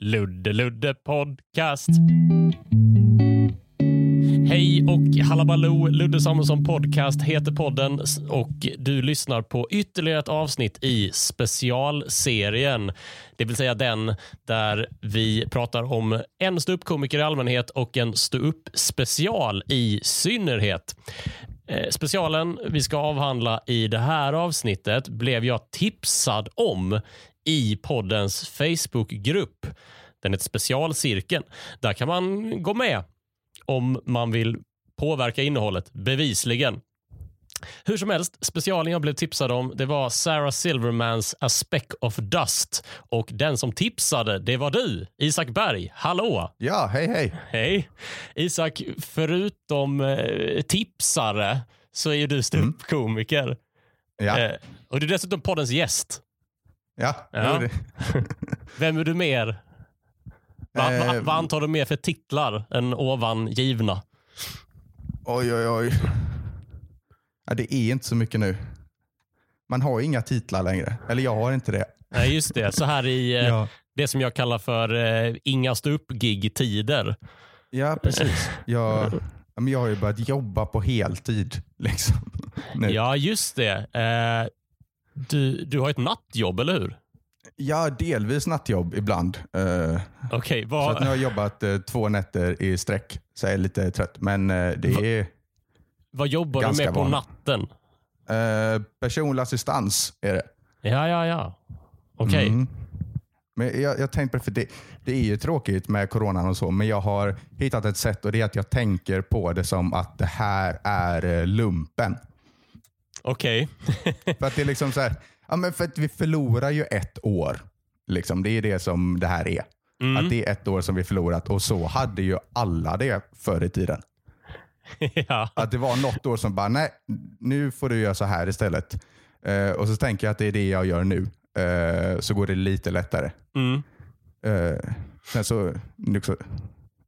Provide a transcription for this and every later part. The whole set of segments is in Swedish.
Ludde Ludde Podcast. Hej och hallabaloo! Ludde Samuelsson Podcast heter podden och du lyssnar på ytterligare ett avsnitt i specialserien. Det vill säga den där vi pratar om en ståuppkomiker i allmänhet och en ståupp special i synnerhet. Eh, specialen vi ska avhandla i det här avsnittet blev jag tipsad om i poddens Facebookgrupp. Den heter Specialcirkeln. Där kan man gå med om man vill påverka innehållet, bevisligen. Hur som helst, specialen jag blev tipsad om det var Sarah Silvermans A Speck of Dust och den som tipsade det var du, Isak Berg. Hallå! Ja, hej hej. Hej! Isak, förutom eh, tipsare så är ju du ståuppkomiker. Ja, Eh, och du är dessutom poddens gäst. Ja. Ja. det det. Vem är du mer? Va, va, Eh, vad antar du mer för titlar än ovan givna? Oj, oj, oj. Ja, det är inte så mycket nu. Man har inga titlar längre. Eller jag har inte det. Nej, just det. Så här i eh, Ja, det som jag kallar för eh, inga ståupp-gig-tider. ja precis. Jag, men jag har ju börjat jobba på heltid. Liksom. Nu. Ja, just det. Eh, du, du har ett nattjobb, eller hur? Ja, delvis nattjobb ibland. Eh, Okej, så att nu vad... har jag jobbat eh, två nätter i sträck. Så jag är lite trött. Men eh, det är Vad jobbar du med på vanligt. natten? eh, personlig assistans. Är det. Ja, ja, ja. Okej. Mm. Men jag, jag tänkte för det, det är ju tråkigt med coronan och så, men jag har hittat ett sätt och det är att jag tänker på det som att det här är eh, lumpen. Okej. För att det är liksom så här, ja men för att vi förlorar ju ett år. Liksom, det är det som det här är. Mm. Att det är ett år som vi förlorat och så hade ju alla det förr i tiden. ja. Att det var något år som bara, nej, nu får du göra så här istället. Eh, och så tänker jag att det är det jag gör nu. Eh, så går det lite lättare. Mm. Eh, sen så,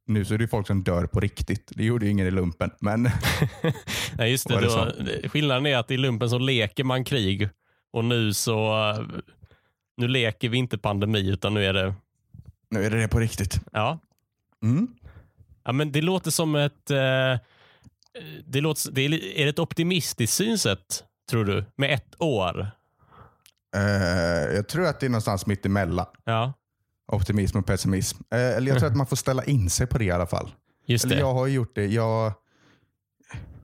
nu, så, är det folk som dör på riktigt. Det gjorde ju ingen i lumpen. Men Nej, just det. Var det Då, skillnaden är att i lumpen så leker man krig och nu så nu leker vi inte pandemi utan nu är det, nu är det det på riktigt. ja. Mm. ja men det låter som ett, eh, det låter, det är, är det ett optimistiskt synsätt tror du? Med ett år? Eh, jag tror att det är någonstans mitt emellan. Ja, Optimism och pessimism. Eh, eller jag tror att man får ställa in sig på det i alla fall. just Eller det. jag har gjort det. Jag,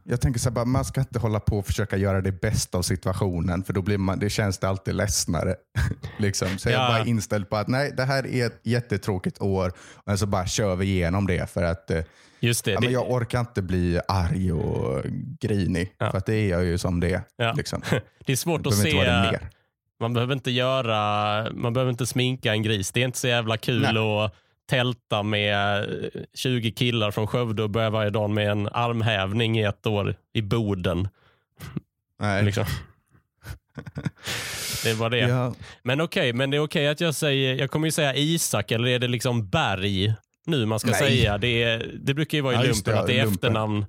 jag tänker så här, bara, man ska inte hålla på och försöka göra det bästa av situationen för då blir man, det känns det alltid ledsnare. liksom. Så jag Ja. är bara inställd på att nej, det här är ett jättetråkigt år och så bara kör vi igenom det för att eh, Just det. ja, men jag orkar inte bli arg och grinig. Ja. För att det är jag ju som det är. Ja. Liksom. det är svårt att se. Man behöver inte göra, man behöver inte sminka en gris. Det är inte så jävla kul Nej. att tälta med eh, 20 killar från Skövde och börja varje dag med en armhävning i ett år i Boden. Nej. Liksom. Det bara det. Ja. Men okej, men det är okej att jag säger, jag kommer ju säga Isak eller är det liksom Berg nu man ska Nej. säga? Det, är, det brukar ju vara i Ja, lumpen det, att det är lumpen. efternamn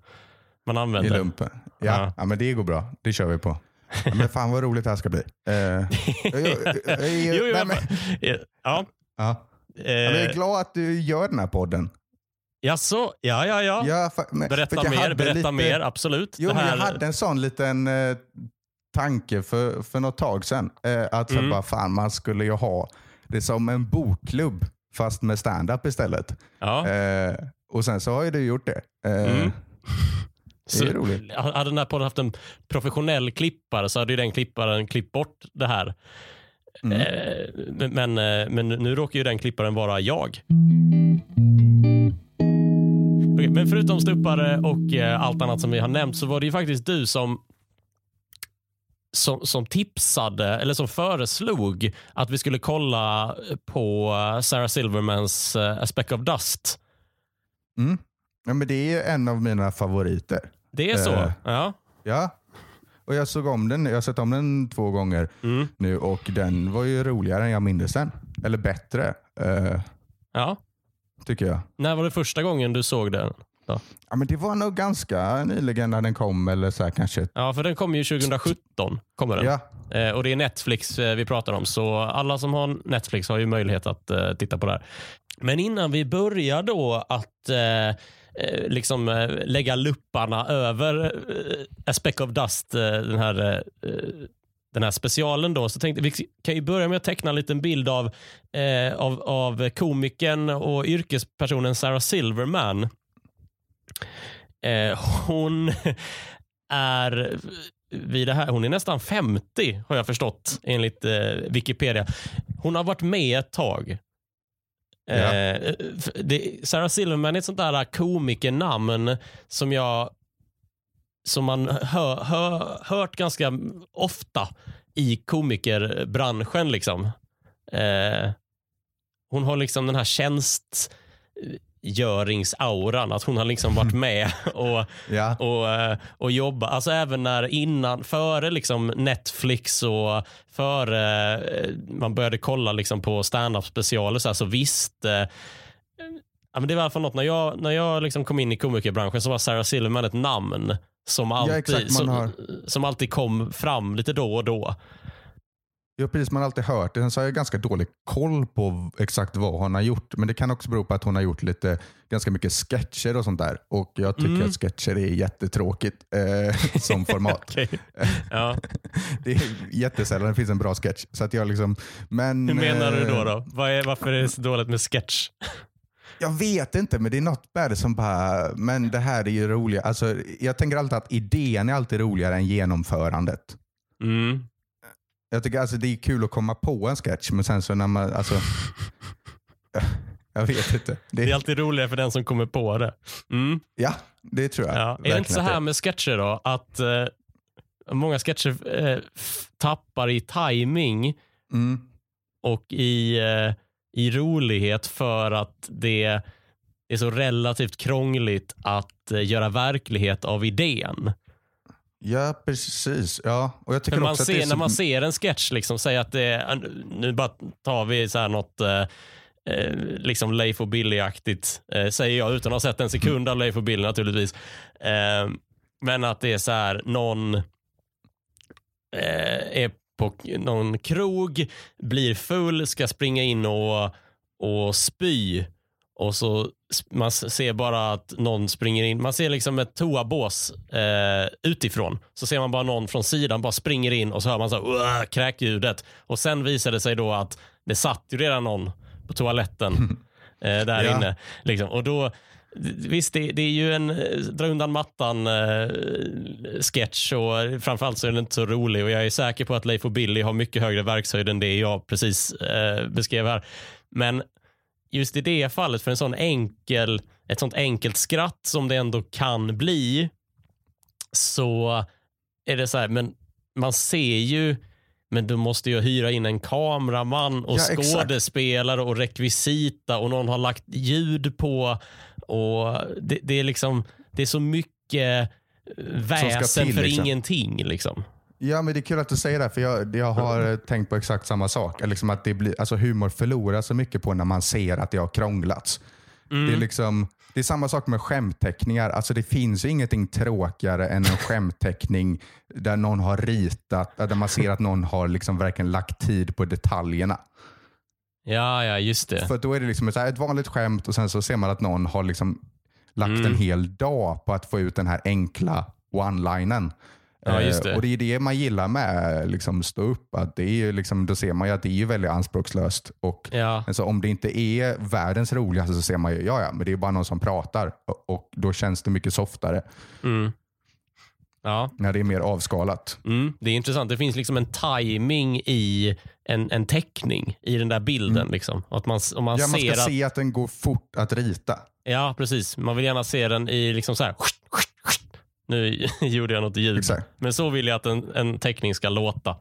man I använder. lumpen. Ja. Ja. Ja. men det går bra. Det kör vi på. Ja, men fan vad roligt det här ska bli. Eh, jag, jag, jag, Jo, jo, nej, jag- men, ja. ja. Ja, men jag Eh, är glad att du gör den här podden. Jaså? Ja, ja, ja. Ja, för, men, för Berätta jag mer, berätta lite, mer. Absolut. Jo, här, jag hade en sån liten eh, tanke för, för något tag sedan. Eh, att Mm. bara, fan, man skulle ju ha det som en bokklubb fast med stand-up istället. ja. Eh, och sen så har ju du gjort det. Eh, Mm. Det är roligt. Hade den här podden haft en professionell klippare så hade ju den klipparen klippt bort det här. Mm. Eh, men, eh, men nu råkar ju den klipparen vara jag. Okej, men förutom stuppare och eh, allt annat som vi har nämnt så var det ju faktiskt du som som, som tipsade eller som föreslog att vi skulle kolla på eh, Sarah Silvermans eh, A Speck of Dust. Mm. Ja, men det är en av mina favoriter. Det är så? Eh. Ja. Ja. Och jag såg om den. Jag har sett om den två gånger Mm. nu och den var ju roligare än jag minns den. Eller bättre, eh, ja. tycker jag. När var det första gången du såg den? Ja, men det var nog ganska nyligen när den kom. Eller så här, kanske. Ja, för den kom ju 2017. Kommer den. Ja, Eh, och Det är Netflix eh, vi pratar om, så alla som har Netflix har ju möjlighet att eh, titta på det här. Men innan vi börjar då att eh, eh, liksom eh, lägga lupparna över eh, A Speck of Dust, eh, den här eh, den här specialen då, så tänkte vi kan ju börja med att teckna en liten bild av, av, av komikern och yrkespersonen Sarah Silverman. Hon är vid det här, hon är nästan 50 har jag förstått enligt eh, Wikipedia. Hon har varit med ett tag. Yeah. Eh, eh det, Sarah Silverman är ett sånt där komikernamn som jag som man hör, hör, hört ganska ofta i komikerbranschen. Liksom. Eh, hon har liksom den här tjänst tjänstgöringsauran, att hon har liksom varit med och, Ja. och, eh, och jobba. Alltså även när innan, före liksom Netflix och före eh, man började kolla liksom på stand-up specialer så, här, så visste Ja, men det var i alla fall något, när jag, när jag liksom kom in i komikerbranschen så var Sarah Silverman ett namn som alltid, exakt, man som, som alltid kom fram lite då och då. Ja, precis. Man har alltid hört det. Sen så har jag ganska dålig koll på exakt vad hon har gjort. Men det kan också bero på att hon har gjort lite, ganska mycket sketcher och sånt där. Och jag tycker Mm. att sketcher är jättetråkigt eh, som format. Ja. Det är jättesällan det finns en bra sketch. Så att jag liksom, men, Hur menar du då? eh, då? Vad är, varför är det så dåligt med sketch? Jag vet inte, men det är något med det som bara, men det här är ju roligt. Alltså, jag tänker alltid att idén är alltid roligare än genomförandet. Mm. Jag tycker alltså det är kul att komma på en sketch, men sen så när man, alltså, jag vet inte. Det, Det är alltid roligare för den som kommer på det. Mm. ja, det tror jag. Ja. Är det inte så här med sketcher då? Att eh, många sketcher eh, tappar i timing Mm. och i, eh, i rolighet för att det är så relativt krångligt att eh, göra verklighet av idén. Ja, precis. Ja, och jag tycker också att det är ser, så, när man ser en sketch, liksom, säg att det är, nu bara tar vi så här något eh, eh, liksom Leif och Billy-aktigt, eh, säger jag utan att ha sett en sekund av Leif och Billy naturligtvis. Eh, men att det är så här, någon eh, är på någon krog, blir full, ska springa in och, och spy. Och så man ser bara att någon springer in. Man ser liksom ett toabås eh, utifrån. Så ser man bara någon från sidan bara springer in och så hör man så här, kräkljudet. Och sen visar det sig då att det satt ju redan någon på toaletten eh, där Ja. inne. Liksom. Och då, Visst, det, det är ju en eh, dra undan mattan eh, sketch och framförallt så är den inte så rolig och jag är säker på att Leif och Billy har mycket högre verkshöjd än det jag precis eh, beskrev här. Men just i det fallet för en sån enkel, ett sånt enkelt skratt som det ändå kan bli så är det så här, men man ser ju men du måste ju hyra in en kameraman och Ja, exakt. skådespelare och rekvisita och någon har lagt ljud på. och Det, det är liksom det är så mycket väsen till, för liksom. ingenting. Liksom. Ja, men det är kul att du säger det, för jag, jag har eh, tänkt på exakt samma sak. Liksom att det blir, alltså humor förlorar så mycket på när man ser att det har krånglats. Mm. Det, är liksom, det är samma sak med skämtteckningar. Alltså det finns ju ingenting tråkigare än en skämtteckning där någon har ritat, där man ser att någon har liksom verkligen lagt tid på detaljerna. Ja, ja, just det. För då är det liksom ett, ett vanligt skämt och sen så ser man att någon har liksom lagt Mm. en hel dag på att få ut den här enkla one-linen. Ja, just det. Eh, Och det är det man gillar med liksom, stå upp. Att det är ju liksom, då ser man ju att det är väldigt anspråkslöst. Och Ja. alltså, om det inte är världens roligaste så ser man ju, ja ja, men det är bara någon som pratar. Och, och då känns det mycket softare Mm. Ja, när det är mer avskalat. mm. Det är intressant. Det finns liksom en timing i en, en teckning i den där bilden. Liksom. Att man, om man Mm. Ja, man ska att, se att den går fort att rita. Ja, precis. Man vill gärna se den i liksom så här. Nu gjorde jag något ljud. Exakt. Men så vill jag att en, en teckning ska låta.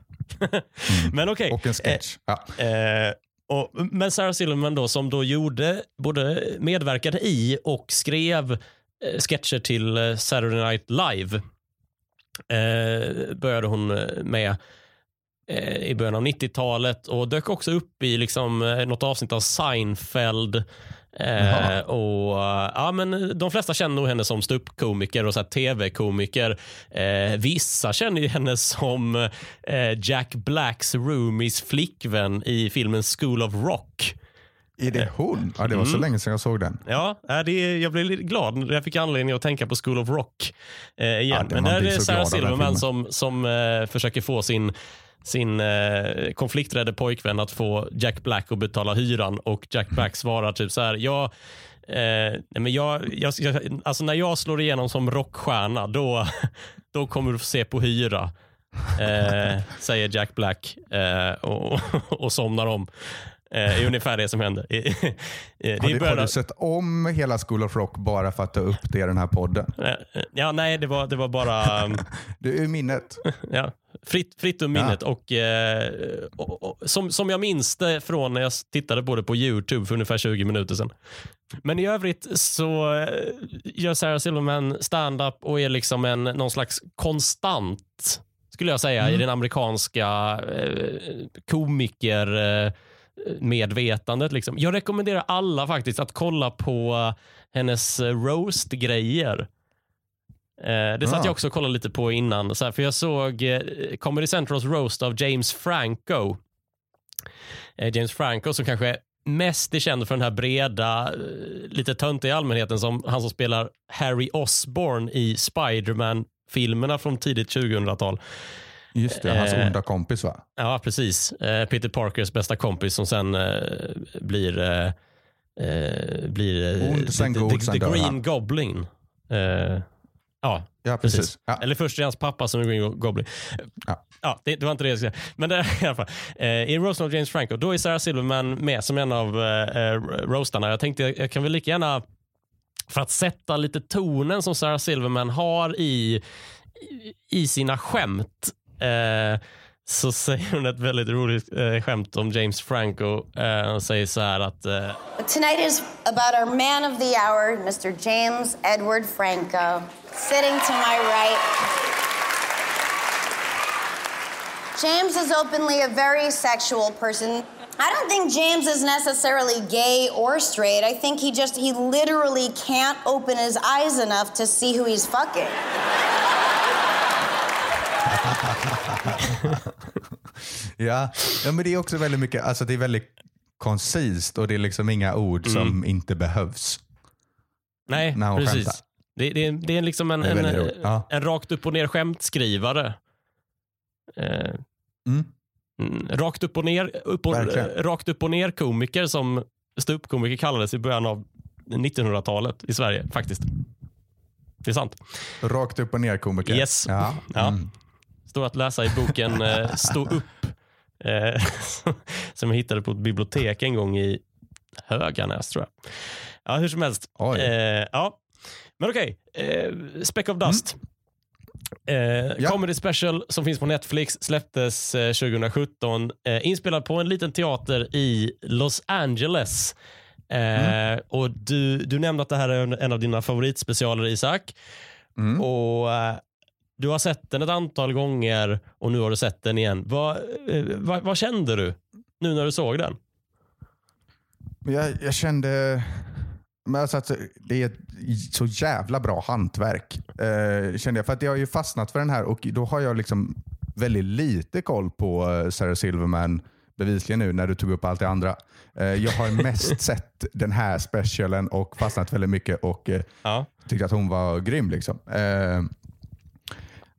Men okej. Och en sketch. ja. Eh, och, men Sarah Silverman då, som då gjorde, både medverkade i och skrev eh, sketcher till eh, Saturday Night Live. Eh, började hon eh, med eh, i början av 90-talet och dök också upp i liksom, eh, något avsnitt av Seinfeld. Eh, och, eh, ja, men de flesta känner nog henne som ståuppkomiker och tv-komiker. Eh, vissa känner ju henne som eh, Jack Blacks roomies flickvän i filmen School of Rock. Är det hon? Ja, det var så Mm. länge sedan jag såg den. Ja, äh, det, jag blev lite glad. Jag fick anledning att tänka på School of Rock eh, igen. Ja, Men där är det Sarah Silverman som, som eh, försöker få sin, sin eh, konflikträdde pojkvän att få Jack Black att betala hyran och Jack Black svarar typ så här, jag Eh, men jag, jag, jag, alltså när jag slår igenom som rockstjärna, då, då kommer du få se på hyra. Eh, säger Jack Black eh, och, och somnar om. Eh, är ungefär det som händer. Eh, det är Har, du, har du sett om hela School of Rock bara för att ta upp det i den här podden? Eh, Ja, nej, det var, det var bara um, Det är ur minnet. ja, fritt, fritt ur minnet. Och, eh, och, och, som, som jag minns det från när jag tittade på det på YouTube för ungefär 20 minuter sedan. Men i övrigt så eh, gör Sarah Silverman stand-up och är liksom en, någon slags konstant, skulle jag säga, i den amerikanska eh, komiker eh, medvetandet. Liksom. Jag rekommenderar alla faktiskt att kolla på eh, hennes eh, roast-grejer. Eh, det satt Ah. jag också och kollade lite på innan. Så här, för Jag såg Comedy Centrals roast av James Franco. James Franco som kanske är mest är känd för den här breda, lite töntiga i allmänheten som han som spelar Harry Osborn i Spiderman-filmerna från tidigt 2000-tal. Just det, hans Eh, onda kompis va? Ja, precis. Eh, Peter Parkers bästa kompis som sen eh, blir, eh, blir Ond, sen the, god, the, sen the dör Green han. Goblin. Ja, Ja, precis. precis. Ja. Eller först är hans pappa som är Green Goblin. Ja. Ja, det, det var inte det jag skulle säga. Men det, i alla fall. I Roast of James Franco, då är Sarah Silverman med som en av eh, roastarna. Jag tänkte jag kan väl lika gärna, för att sätta lite tonen som Sarah Silverman har i, i, i sina skämt, eh, så säger hon ett väldigt roligt eh, skämt om James Franco. Eh, hon säger så här att eh, tonight is about our man of the hour, Mr. James Edward Franco, sitting to my right. James is openly a very sexual person. I don't think James is necessarily gay or straight. I think he just, he literally can't open his eyes enough to see who he's fucking. Ja. ja, men det är också väldigt mycket, alltså det är väldigt koncist och det är liksom inga ord som inte behövs. nej, precis. skämtar. Det, det, är- det är liksom en, Det är en, roligt. Ja. en rakt upp och ner skämtskrivare. Eh, Mm. Mm, rakt upp och ner, upp och, eh, rakt upp och ner komiker som ståuppkomiker kallades i början av 1900-talet i Sverige faktiskt. Det är sant. Rakt upp och ner komiker. Yes. Ja. Ja. Mm. Står att läsa i boken eh, Stå upp eh, som jag hittade på ett bibliotek en gång i Höganäs tror jag. Ja, hur som helst. Eh, ja. Men okej, eh, Speck of Dust. Eh, Ja. Comedy special som finns på Netflix släpptes eh, 2017. Eh, inspelad på en liten teater i Los Angeles. Eh, och du, du nämnde att det här är en, en av dina favoritspecialer Isak. Mm. Och eh, Du har sett den ett antal gånger och nu har du sett den igen. Vad, eh, vad, vad kände du nu när du såg den? Jag, jag kände men alltså att det är ett så jävla bra hantverk. Eh, kände jag. För att jag har ju fastnat för den här och då har jag liksom väldigt lite koll på eh, Sarah Silverman bevisligen nu när du tog upp allt det andra. Eh, jag har mest sett den här specialen och fastnat väldigt mycket och Ja. tyckte att hon var grym. Liksom.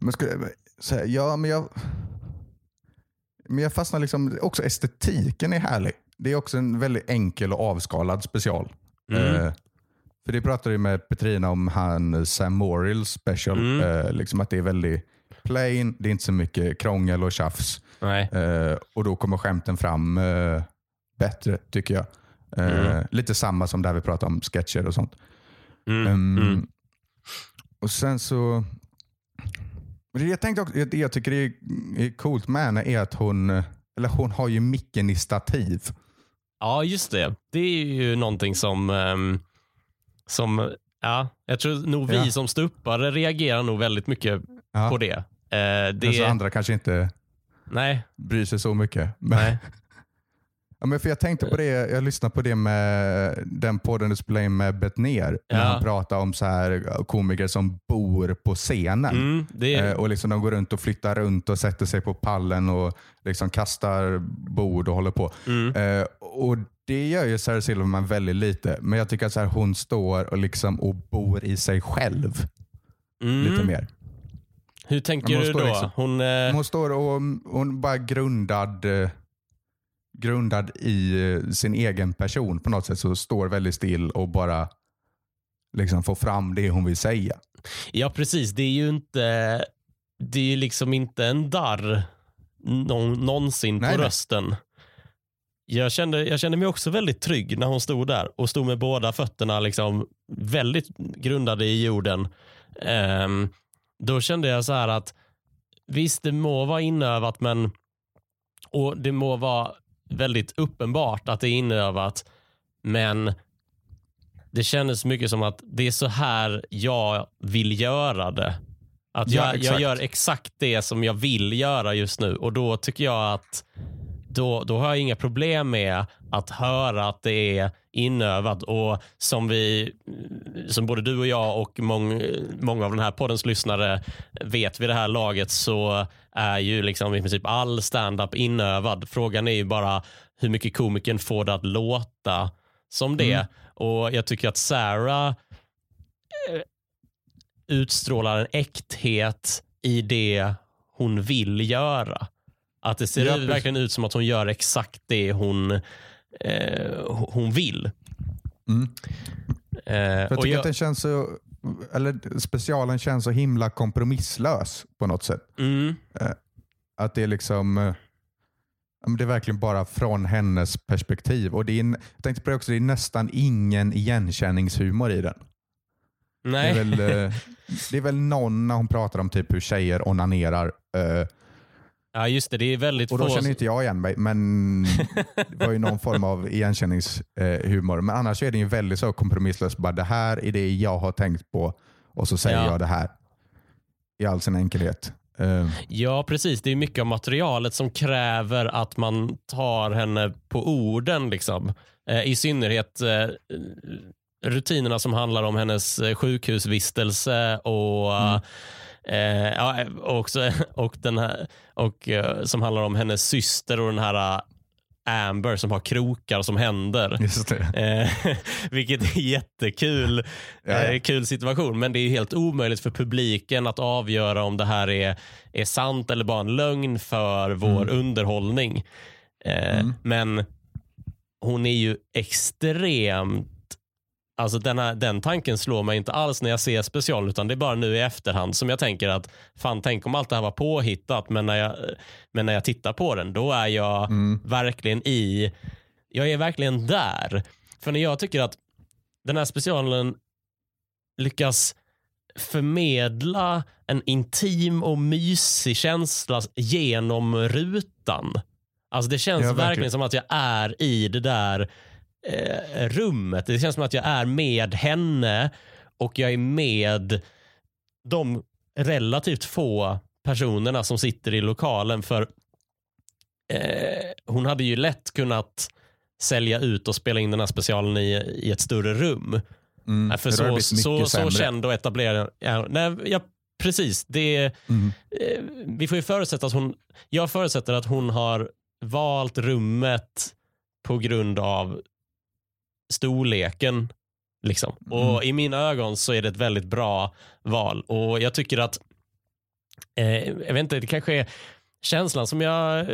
Eh, men skulle, så här, ja, men jag, men jag fastnar liksom, också estetiken är härlig. Det är också en väldigt enkel och avskalad special. Mm. Eh, för det pratade jag med Petrina om han Sam Morrills special. Mm. Eh, liksom att det är väldigt plain, det är inte så mycket krångel och tjafs. Eh, och då kommer skämten fram eh, bättre tycker jag. Eh, Mm. Lite samma som där vi pratade om sketcher och sånt. Mm. Och sen så... Jag tänkte också, det jag tycker är, är coolt med henne är att hon, eller hon har ju micken i stativ. Ja, just det. Det är ju någonting som, ehm, som ja, jag tror nog vi Ja. som stuppare reagerar nog väldigt mycket Ja. på det. Det... Så det andra kanske inte nej, bryr sig så mycket. Men, nej. Ja, men för jag tänkte på det, jag lyssnade på det med den podden du spelade in med Bettner. När Ja. han pratade om så här komiker som bor på scenen. Mm, är, Eh, och liksom de går runt och flyttar runt och sätter sig på pallen och liksom kastar bord och håller på. mm, Eh, och det gör ju Sarah Silverman väldigt lite. Men jag tycker att så här, hon står och, liksom, och bor i sig själv lite Mm. mer. Hur tänker Hon du då? liksom- Hon, eh, Hon står och hon bara grundad, grundad i eh, sin egen person på något sätt. Så står väldigt still och bara liksom får fram det hon vill säga. Ja, precis. Det är ju inte, det är ju liksom inte en darr någon, någonsin Nej, på nej. rösten. Jag kände, jag kände mig också väldigt trygg när hon stod där och stod med båda fötterna liksom väldigt grundade i jorden. Ehm, då kände jag så här att visst, det må vara inövat men och det må vara väldigt uppenbart att det är inövat men det kändes mycket som att det är så här jag vill göra det. Att Ja, jag, jag gör exakt det som jag vill göra just nu och då tycker jag att då, då har jag inga problem med att höra att det är inövat och som vi, som både du och jag och mång, många av den här poddens lyssnare vet vid det här laget så är ju liksom i princip all stand-up inövad. Frågan är ju bara hur mycket komikern får det att låta som det. Mm. Och jag tycker att Sarah eh, utstrålar en äkthet i det hon vill göra. Att det ser Ja, verkligen ut som att hon gör exakt det hon, eh, hon vill. Mm. Eh, jag tycker jag- att den känns så, eller specialen känns så himla kompromisslös på något sätt. mm, Att det är liksom eh, det är verkligen bara från hennes perspektiv. Och det är, en- jag tänkte på det också, det är nästan ingen igenkänningshumor i den. Det nej. är, väl, eh, det är väl någon när hon pratar om typ hur tjejer onanerar. eh, ja, just det. Det är väldigt Och då få... känner inte jag igen mig, men det var ju någon form av igenkänningshumor. Men annars är den ju väldigt så kompromisslös. Bara det här är det jag har tänkt på och så säger Ja. jag det här. I all sin enkelhet. Eh, Ja, precis. Det är mycket av materialet som kräver att man tar henne på orden. Liksom. Eh, I synnerhet eh, rutinerna som handlar om hennes eh, sjukhusvistelse och eh, ja, och också, och den här, och, eh, som handlar om hennes syster och den här eh, Amber som har krokar som händer. just. Eh, vilket är jättekul eh, kul situation. Men det är helt omöjligt för publiken att avgöra om det här är, är sant eller bara en lögn för vår underhållning. Eh, Mm. Men hon är ju extremt Alltså den, här, den tanken slår mig inte alls när jag ser special utan det är bara nu i efterhand som jag tänker att fan tänk om allt det här var påhittat men när jag, men när jag tittar på den då är jag Mm. verkligen i, jag är verkligen där. För när jag tycker att den här specialen lyckas förmedla en intim och mysig känsla genom rutan. Alltså det känns Ja, verkligen. verkligen. som att jag är i det där eh, rummet. Det känns som att jag är med henne och jag är med de relativt få personerna som sitter i lokalen. För eh, hon hade ju lätt kunnat sälja ut och spela in den här specialen i, i ett större rum. Mm. Nej, För så, så, så känd och etablerad. Ja, nej, ja, precis. Det, Mm. eh, vi får ju förutsätta att hon, jag förutsätter att hon har valt rummet på grund av storleken. Liksom. Och Mm. i mina ögon så är det ett väldigt bra val. Och jag tycker att, eh, jag vet inte, det kanske är känslan som jag eh,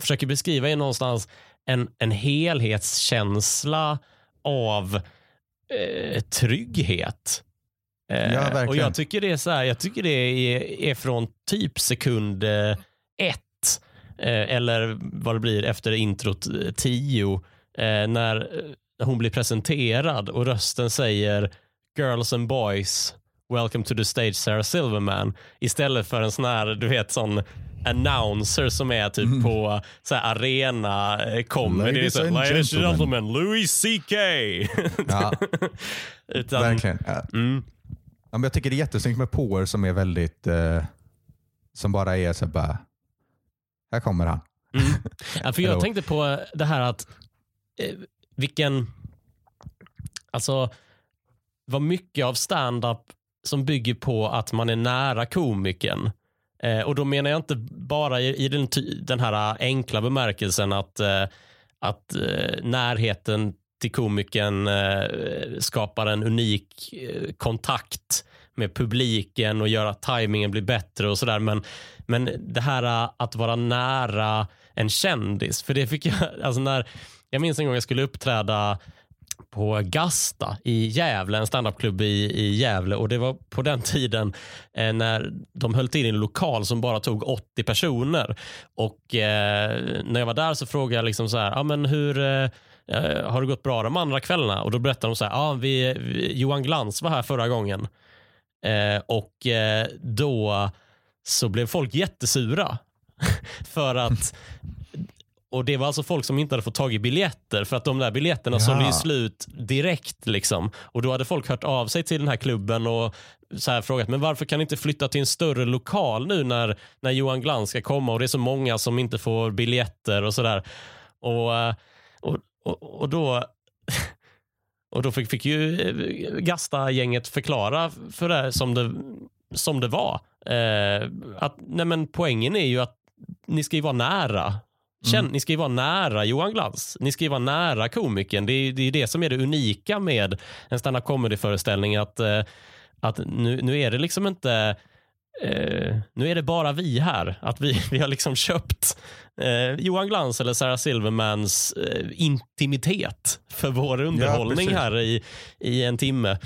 försöker beskriva är någonstans en, en helhetskänsla av eh, trygghet. Eh, Ja, verkligen. och jag tycker det är så här, jag tycker det är, är från typ sekund eh, ett eh, eller vad det blir efter introt tio eh, när hon blir presenterad och rösten säger girls and boys welcome to the stage Sarah Silverman istället för en sån här du vet sån announcer som är typ på så här arena eh, comedy. Ladies Så, and Ladies and gentlemen." Louis CK. Ja, Utan, verkligen. Ja. Mm, Ja, men jag tycker det är jättesnyggt med Power som är väldigt, eh, som bara är så bara, här kommer han. mm. Ja, för jag tänkte på det här att eh, vilken, alltså vad mycket av stand-up som bygger på att man är nära komikern. Eh, och då menar jag inte bara i, i den, den här eh, enkla bemärkelsen att, eh, att eh, närheten till komikern eh, skapar en unik eh, kontakt med publiken och gör att tajmingen blir bättre och sådär. Men, men det här äh, att vara nära en kändis, för det fick jag, alltså när, jag minns en gång jag skulle uppträda på Gasta i Gävle, en standupklubb i, i Gävle och det var på den tiden eh, när de höll till i en lokal som bara tog 80 personer och eh, när jag var där så frågade jag liksom så här, ah, men hur eh, eh, har det gått bra de andra kvällarna? Och då berättade de så här, ah, vi, vi, Johan Glans var här förra gången eh, och eh, då så blev folk jättesura för att och Det var alltså folk som inte hade fått tag i biljetter för att de där biljetterna Ja. sålde ju slut direkt. Liksom. Och Då hade folk hört av sig till den här klubben och så här frågat men varför kan ni inte flytta till en större lokal nu när, när Johan Glans ska komma och det är så många som inte får biljetter och sådär. Och, eh, och, och, och då och då fick, fick ju eh, Gasta-gänget förklara för det som det, som det var. Eh, att, nej men poängen är ju att ni ska ju vara nära. Känn, Ni ska ju vara nära Johan Glans. Ni ska ju vara nära komikern. Det är det, är det som är det unika med en stand-up comedy-föreställning. Att, eh, att nu, nu är det liksom inte eh, nu är det bara vi här. Att vi, vi har liksom köpt eh, Johan Glans eller Sarah Silvermans eh, intimitet för vår underhållning precis. här i, i en timme.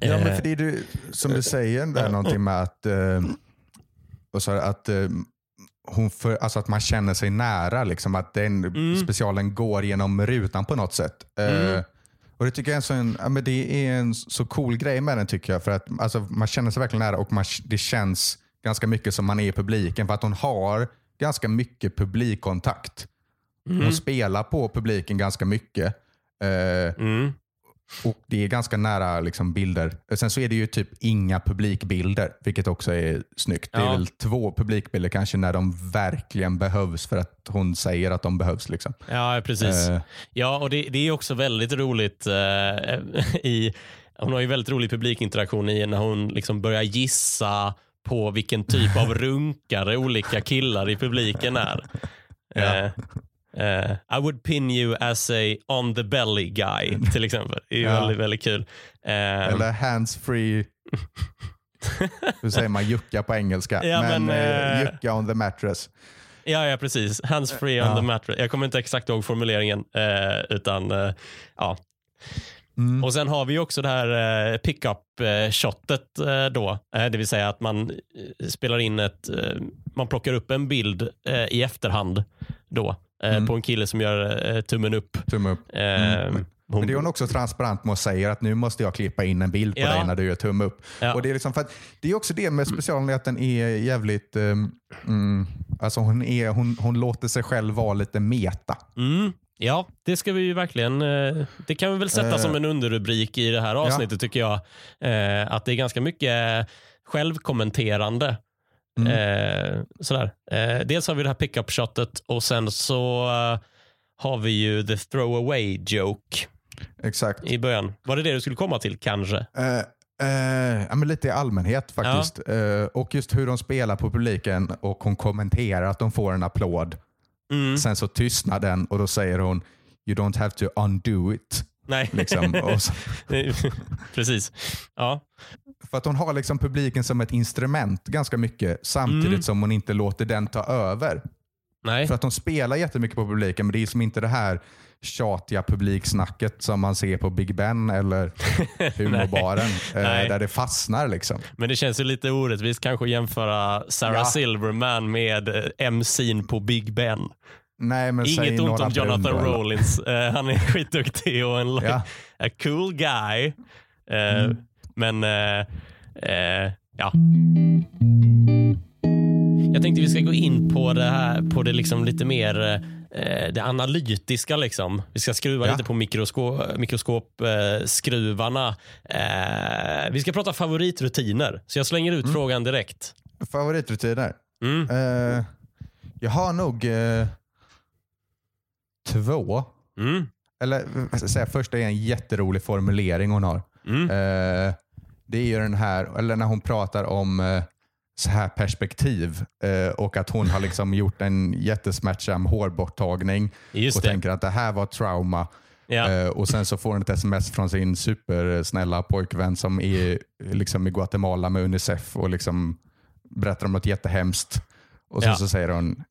Ja, Eh, men för det är du, som du säger, där någonting med att, eh, sa du, att, eh, hon för, alltså att man känner sig nära. Liksom, att den Mm. specialen går genom rutan på något sätt. Eh, och Det tycker jag är en, sån, ja, men det är en så cool grej med den tycker jag. För att alltså, Man känner sig verkligen nära och man, det känns ganska mycket som man är i publiken. För att hon har ganska mycket publikkontakt. Hon spelar på publiken ganska mycket. Eh, mm. Och Det är ganska nära liksom, bilder. Sen så är det ju typ inga publikbilder, vilket också är snyggt. Det är Ja. väl två publikbilder kanske när de verkligen behövs för att hon säger att de behövs. Liksom. Ja, precis. Eh. Ja, och det, det är också väldigt roligt eh, i hon har ju väldigt rolig publikinteraktion i när hon liksom börjar gissa på vilken typ av runkare olika killar i publiken är. Ja. Eh, eh, I would pin you as a on the belly guy till exempel. Det är ju Ja. väldigt, väldigt kul. Eh, Eller hands free. Hur säger man jucka på engelska? Ja, men men, eh, jucka on the mattress. Ja, ja precis. Hands free on Ja. the mattress. Jag kommer inte exakt ihåg formuleringen. Eh, utan ja. Mm. Och Sen har vi också det här eh, pickup-shotet eh, då. Eh, det vill säga att man spelar in ett, man plockar upp en bild i efterhand då. Eh, Mm. På en kille som gör eh, tummen upp. Tumme upp. Eh, Mm. hon, Men det är hon också transparent med och säger att nu måste jag klippa in en bild på Ja. dig när du gör tumme upp. Ja. Och det, är liksom för det är också det med specialen, att den är jävligt... Um, mm, alltså hon, är, hon, hon låter sig själv vara lite meta. Mm. Ja, det ska vi ju verkligen. Det kan vi väl sätta Eh. som en underrubrik i det här avsnittet tycker jag. Att det är ganska mycket självkommenterande. Mm. Eh, sådär. Eh, dels har vi det här pickup-shotet och sen så eh, har vi ju the throwaway joke Exakt. i början. Var det det du skulle komma till kanske? Eh, eh, ja, men lite i allmänhet faktiskt. Eh, och just hur de spelar på publiken och hon kommenterar att de får en applåd. Mm. Sen så tystnar den och då säger hon You don't have to undo it. Nej, Liksom. precis. Ja. för att hon har liksom publiken som ett instrument ganska mycket samtidigt Mm. som hon inte låter den ta över. Nej. För att de spelar jättemycket på publiken men det är som inte det här tjatiga publiksnacket som man ser på Big Ben eller humorbaren. eh, där det fastnar. liksom. Men det känns ju lite orättvist kanske att jämföra Sarah Ja. Silverman med eh, MC'n på Big Ben. Nej, men Inget ont om Jonathan eller- Rollins. Eh, han är skitduktig och en Ja. a cool guy. Eh, Mm. Men eh, ja. Jag tänkte vi ska gå in på det här på det liksom lite mer det analytiska. Liksom. Vi ska skruva Ja. lite på mikroskopskruvarna. Mikroskop, eh, vi ska prata favoritrutiner. Så jag slänger ut frågan direkt. Favoritrutiner? Mm. Jag har nog två. Mm. Eller säga, första är en jätterolig formulering hon har. Mm. Eh, det är ju den här, eller när hon pratar om eh, så här perspektiv eh, och att hon har liksom gjort en jättesmärtsam hårborttagning Just och det. tänker att det här var trauma. Ja. Eh, och Sen så får hon ett sms från sin supersnälla pojkvän som är liksom i Guatemala med Unicef och liksom berättar om något jättehemskt. Och sen Ja. så säger hon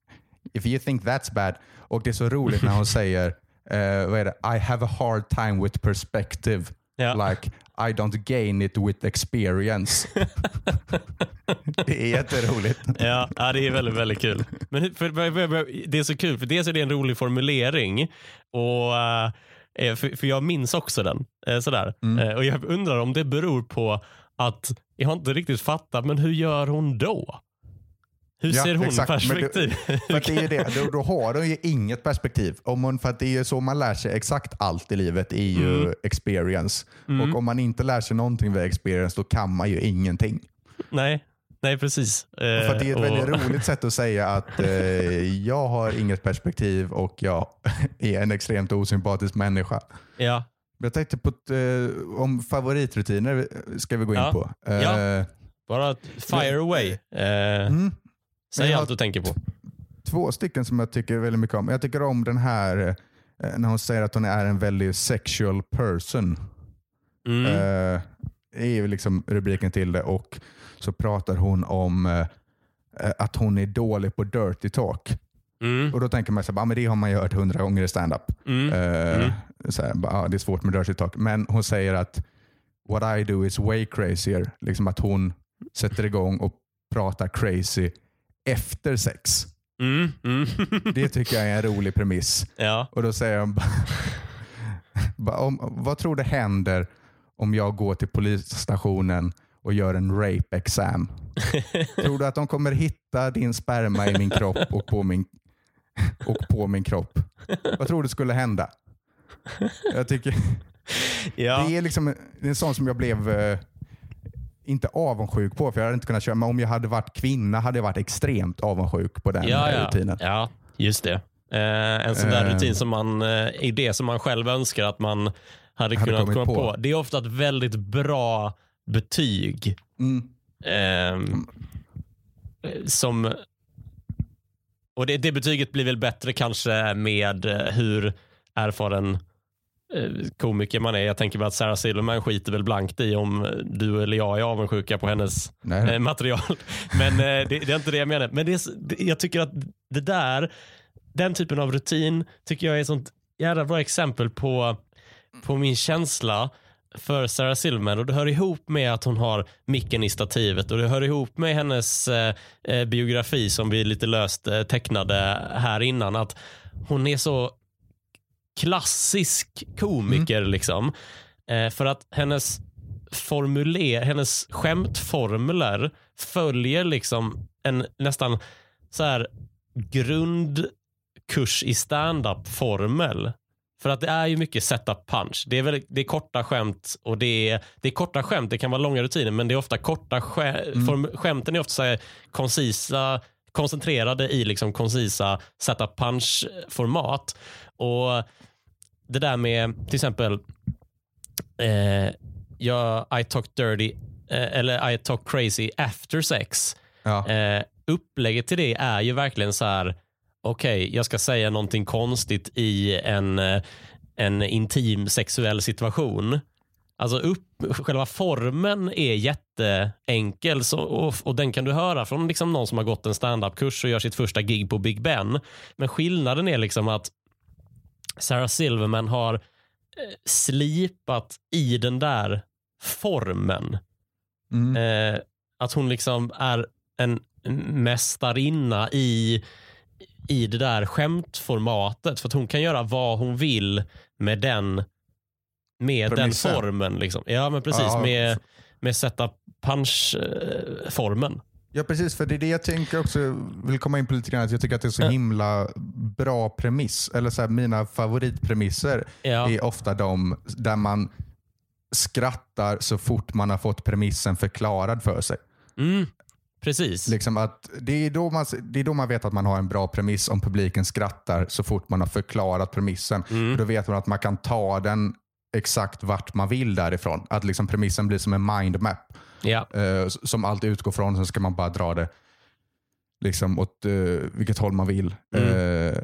If you think that's bad. Och det är så roligt när hon säger eh, vad är det? I have a hard time with perspective. Ja. Like I don't gain it with experience. det är jätteroligt. Ja, ja, det är väldigt, väldigt kul. Men för, det är så kul, för dels är det en rolig formulering och eh, för, för jag minns också den. Eh, sådär. Mm. Och Jag undrar om det beror på att jag har inte riktigt fattat, men hur gör hon då? Hur Ja, ser hon exakt. Perspektiv? För att det är det, då, då har hon ju inget perspektiv. Om hon, för att det är ju så man lär sig exakt allt i livet, är ju Mm. experience. Och om man inte lär sig någonting via experience, då kan man ju ingenting. nej, nej, precis. Eh, För det är ett och- väldigt roligt sätt att säga att eh, jag har inget perspektiv och jag är en extremt osympatisk människa. Ja, Jag tänkte på ett, eh, om favoritrutiner ska vi gå in Ja. på. Eh, Ja. bara fire away. Eh, mm. Säg allt du tänker på. två stycken som jag tycker väldigt mycket om. Jag tycker om den här eh, när hon säger att hon är en väldigt sexual person. Mm. Eh, är ju liksom rubriken till det och så pratar hon om eh, eh, att hon är dålig på dirty talk. Mm. Och då tänker man här, ah, men det har man ju hört hundra gånger i standup. Mm. Eh, Mm. ah, det är svårt med dirty talk. Men hon säger att what I do is way crazier. Liksom att hon sätter igång och pratar crazy efter sex. Mm. Mm. Det tycker jag är en rolig premiss. ja. Och då säger han, om, vad tror du händer om jag går till polisstationen och gör en rape exam? tror du att de kommer hitta din sperma i min kropp och på min, och på min kropp? Vad tror du skulle hända? Jag tycker ja. det är liksom en sån som jag blev eh, inte avundsjuk på, för jag hade inte kunnat köra. Men om jag hade varit kvinna hade jag varit extremt avundsjuk på den ja, ja. rutinen. ja, just det. Eh, en sån där Eh. rutin som man, eh, idé som man själv önskar att man hade, Hade kunnat komma på. på. Det är ofta ett väldigt bra betyg. Mm. Eh, som och det, det betyget blir väl bättre kanske med eh, hur erfaren komiker man är. Jag tänker mig att Sarah Silverman skiter väl blankt i om du eller jag är avundsjuka på hennes Nej. eh, material. Men eh, det, det är inte det jag menar. Men det är, jag tycker att det där, den typen av rutin tycker jag är ett sånt jävla bra exempel på, på min känsla för Sarah Silverman och det hör ihop med att hon har micken i stativet och det hör ihop med hennes eh, eh, biografi som vi lite löst eh, tecknade här innan att hon är så klassisk komiker liksom. Eh, för att hennes formuler, hennes skämtformler följer liksom en nästan så här grundkurs i stand-up formel. För att det är ju mycket setup punch. Det är, väldigt, det är korta skämt och det är, det är korta skämt. Det kan vara långa rutiner men det är ofta korta skä, form, skämten är ofta så här koncisa, koncentrerade i liksom koncisa setup punch format. Och det där med till exempel eh, jag, I talk dirty eh, eller I talk crazy after sex. Ja. Eh, upplägget till det är ju verkligen så här, okej, jag ska säga någonting konstigt i en, eh, en intim sexuell situation. Alltså upp, själva formen är jätteenkel så, och, och den kan du höra från liksom någon som har gått en standup-kurs och gör sitt första gig på Big Ben. Men skillnaden är liksom att Sarah Silverman har eh, slipat i den där formen. Mm. Eh, att hon liksom är en mästarinna i, i det där skämtformatet. För att hon kan göra vad hon vill med den med den formen. Liksom. Ja, men precis. Ja. Med, med sätta punch-formen. Ja, precis. För det är det jag tänker också, vill komma in på lite grann, att jag tycker att det är så himla bra premiss. Eller så här, mina favoritpremisser Ja. är ofta de där man skrattar så fort man har fått premissen förklarad för sig. Mm, precis. Liksom att det, är då man, det är då man vet att man har en bra premiss om publiken skrattar så fort man har förklarat premissen. Mm. Då vet man att man kan ta den exakt vart man vill därifrån. Att liksom premissen blir som en mindmap Ja. eh, som allt utgår från. Sen ska man bara dra det liksom åt eh, vilket håll man vill. Eh,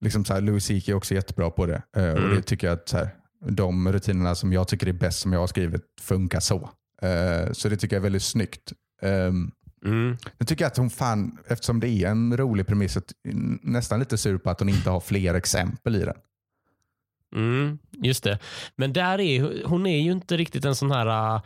liksom så här, Louis CK är också jättebra på det. Eh, och det tycker jag att så här, de rutinerna som jag tycker är bäst som jag har skrivit funkar så. Så det tycker jag är väldigt snyggt. Um, Mm. jag tycker att hon fan, eftersom det är en rolig premiss, att, nästan lite sur på att hon inte har fler exempel i den. Mm, just det. Men där är hon är ju inte riktigt en sån här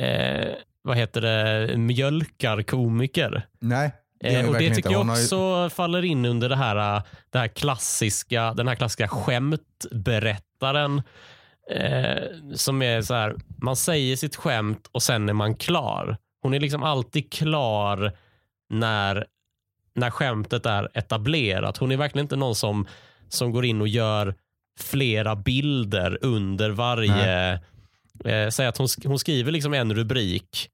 eh, vad heter det, mjölkarkomiker. Nej, det Eh, och det tycker jag har ju- också faller in under det här, eh, det här klassiska, den här klassiska skämtberättaren. Eh, som är så här, man säger sitt skämt och sen är man klar. Hon är liksom alltid klar när, när skämtet är etablerat. Hon är verkligen inte någon som, som går in och gör flera bilder under varje... Eh, säg att hon, hon skriver liksom en rubrik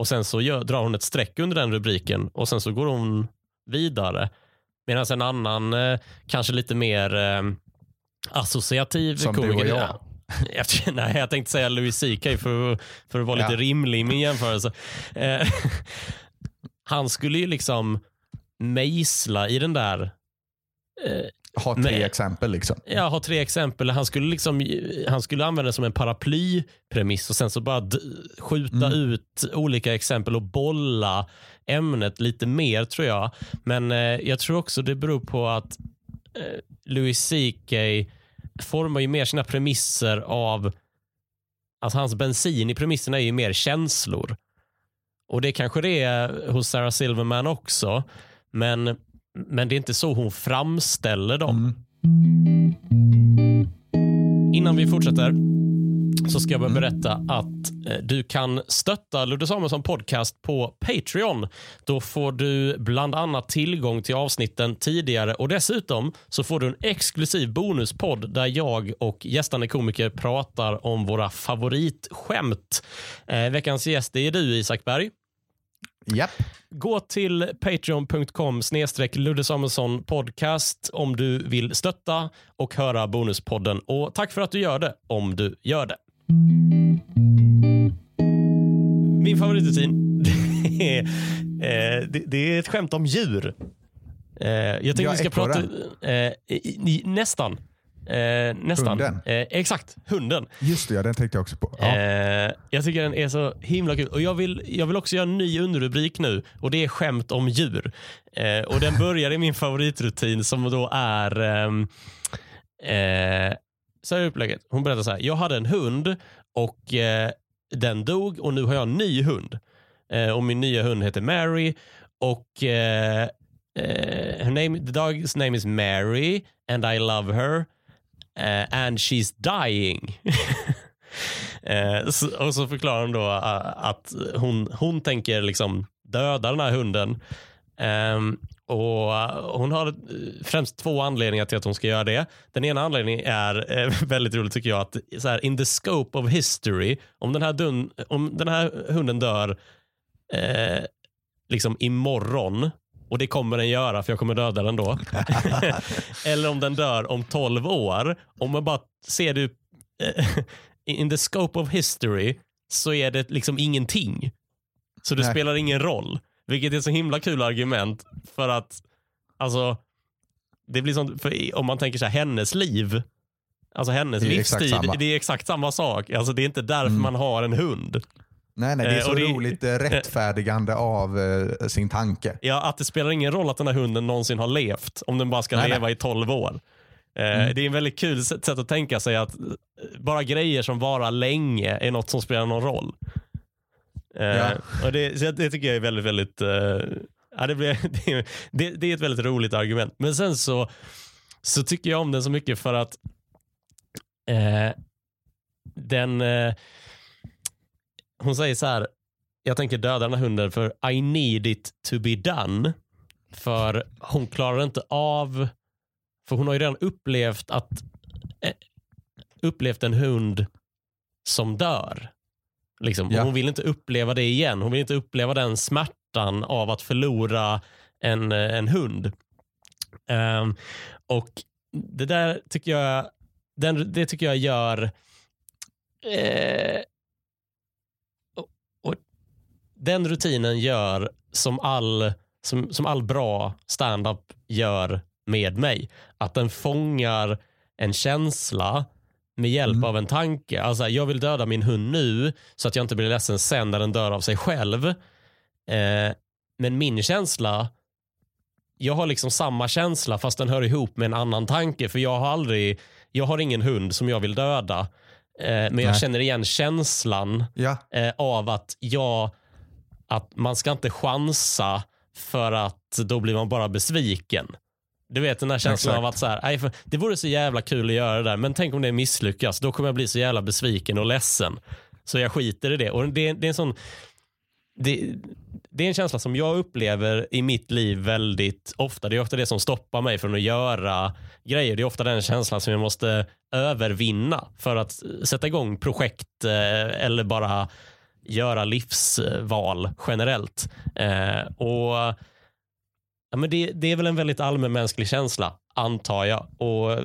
och sen så gör, drar hon ett streck under den rubriken och sen så går hon vidare. Medan en annan, eh, kanske lite mer eh, associativ Som du och komiker. jag. Ja. Jag, nej, jag tänkte säga Louis CK för, för att vara lite Ja. rimlig i min jämförelse. Eh, han skulle ju liksom mejsla i den där har tre Nej. exempel. liksom. Jag har tre exempel. Han skulle, liksom, han skulle använda det som en paraplypremiss och sen så bara skjuta ut olika exempel och bolla ämnet lite mer tror jag. Men eh, jag tror också det beror på att eh, Louis CK formar ju mer sina premisser av Alltså hans bensin i premisserna är ju mer känslor. Och det kanske det är hos Sarah Silverman också. Men, men det är inte så hon framställer dem. Innan vi fortsätter så ska jag bara berätta att eh, du kan stötta Ludde Samuelsson podcast på Patreon. Då får du bland annat tillgång till avsnitten tidigare och dessutom så får du en exklusiv bonuspodd där jag och gästande komiker pratar om våra favoritskämt. Eh, veckans gäst är du Isak Berg. Japp. Gå till patreon.com snedstreck Ludde Samuelsson podcast om du vill stötta och höra bonuspodden. Och tack för att du gör det om du gör det. Min favoritrutin det är, eh, det, det är ett skämt om djur. Eh, jag tänkte Ja, vi ska prata... Eh, i- i- nästan. Eh, nästan. Hunden. Eh, exakt, hunden. Just det, ja, den tänkte jag också på. Ja. Eh, jag tycker den är så himla kul. Och jag vill, jag vill också göra en ny underrubrik nu och det är skämt om djur. Eh, och den börjar i min favoritrutin som då är ehm, eh, så här är upplägget. Hon berättar så här. Jag hade en hund och eh, den dog och nu har jag en ny hund. Och min nya hund heter Mary och her name, the dog's name is Mary and I love her Uh, and she's dying. Eh, uh, så, och så förklarar hon då eh, att hon, hon tänker liksom döda den här hunden. Um, och Hon har främst två anledningar till att hon ska göra det. Den ena anledningen är eh, väldigt roligt tycker jag att så här, in the scope of history, om den här, dun, om den här hunden dör eh, liksom imorgon och det kommer den göra för jag kommer döda den då. Eller om den dör om 12 år. Om man bara ser det eh, in the scope of history så är det liksom ingenting. Så det Nej. spelar ingen roll. Vilket är ett så himla kul argument för att alltså det blir för om man tänker så här, hennes liv, alltså hennes Det livstid, det är exakt samma sak. Alltså det är inte därför man har en hund. Nej, nej, det är eh, så det- roligt eh, rättfärdigande av eh, sin tanke. Ja, att det spelar ingen roll att den här hunden någonsin har levt om den bara ska Nej, Mm. leva i 12 år. Eh, Det är en väldigt kul sätt att tänka sig att eh, bara grejer som varar länge är något som spelar någon roll. Eh, Ja. och det, det tycker jag är väldigt, väldigt ja, det, blir, det, det, är ett väldigt roligt argument. Men sen så, så tycker jag om den så mycket för att den hon säger så här, jag tänker döda den här hunden för I need it to be done. För hon klarar inte av, för hon har ju redan upplevt att eh, upplevt en hund som dör. Liksom. Och Ja. Hon vill inte uppleva det igen. Hon vill inte uppleva den smärtan av att förlora en, eh, en hund. Ehm, och det där tycker jag, den, det tycker jag gör eh, den rutinen gör som all, som, som all bra stand-up gör med mig. Att den fångar en känsla med hjälp Mm. av en tanke. Alltså, jag vill döda min hund nu så att jag inte blir ledsen sen när den dör av sig själv. Eh, men min känsla, jag har liksom samma känsla fast den hör ihop med en annan tanke. För jag har aldrig, jag har ingen hund som jag vill döda. Eh, men jag Nej. känner igen känslan Ja, eh, av att jag, att man ska inte chansa för att då blir man bara besviken. Du vet den här känslan Exakt. av att så här, "Nej, för det vore så jävla kul att göra det där, men tänk om det misslyckas, då kommer jag bli så jävla besviken och ledsen. Så jag skiter i det. Och det, det är en sån det, det är en känsla som jag upplever i mitt liv väldigt ofta. Det är ofta det som stoppar mig från att göra grejer. Det är ofta den känslan som jag måste övervinna för att sätta igång projekt eh, eller bara göra livsval generellt. Eh, och ja, men det, det är väl en väldigt allmänmänsklig känsla, antar jag. Och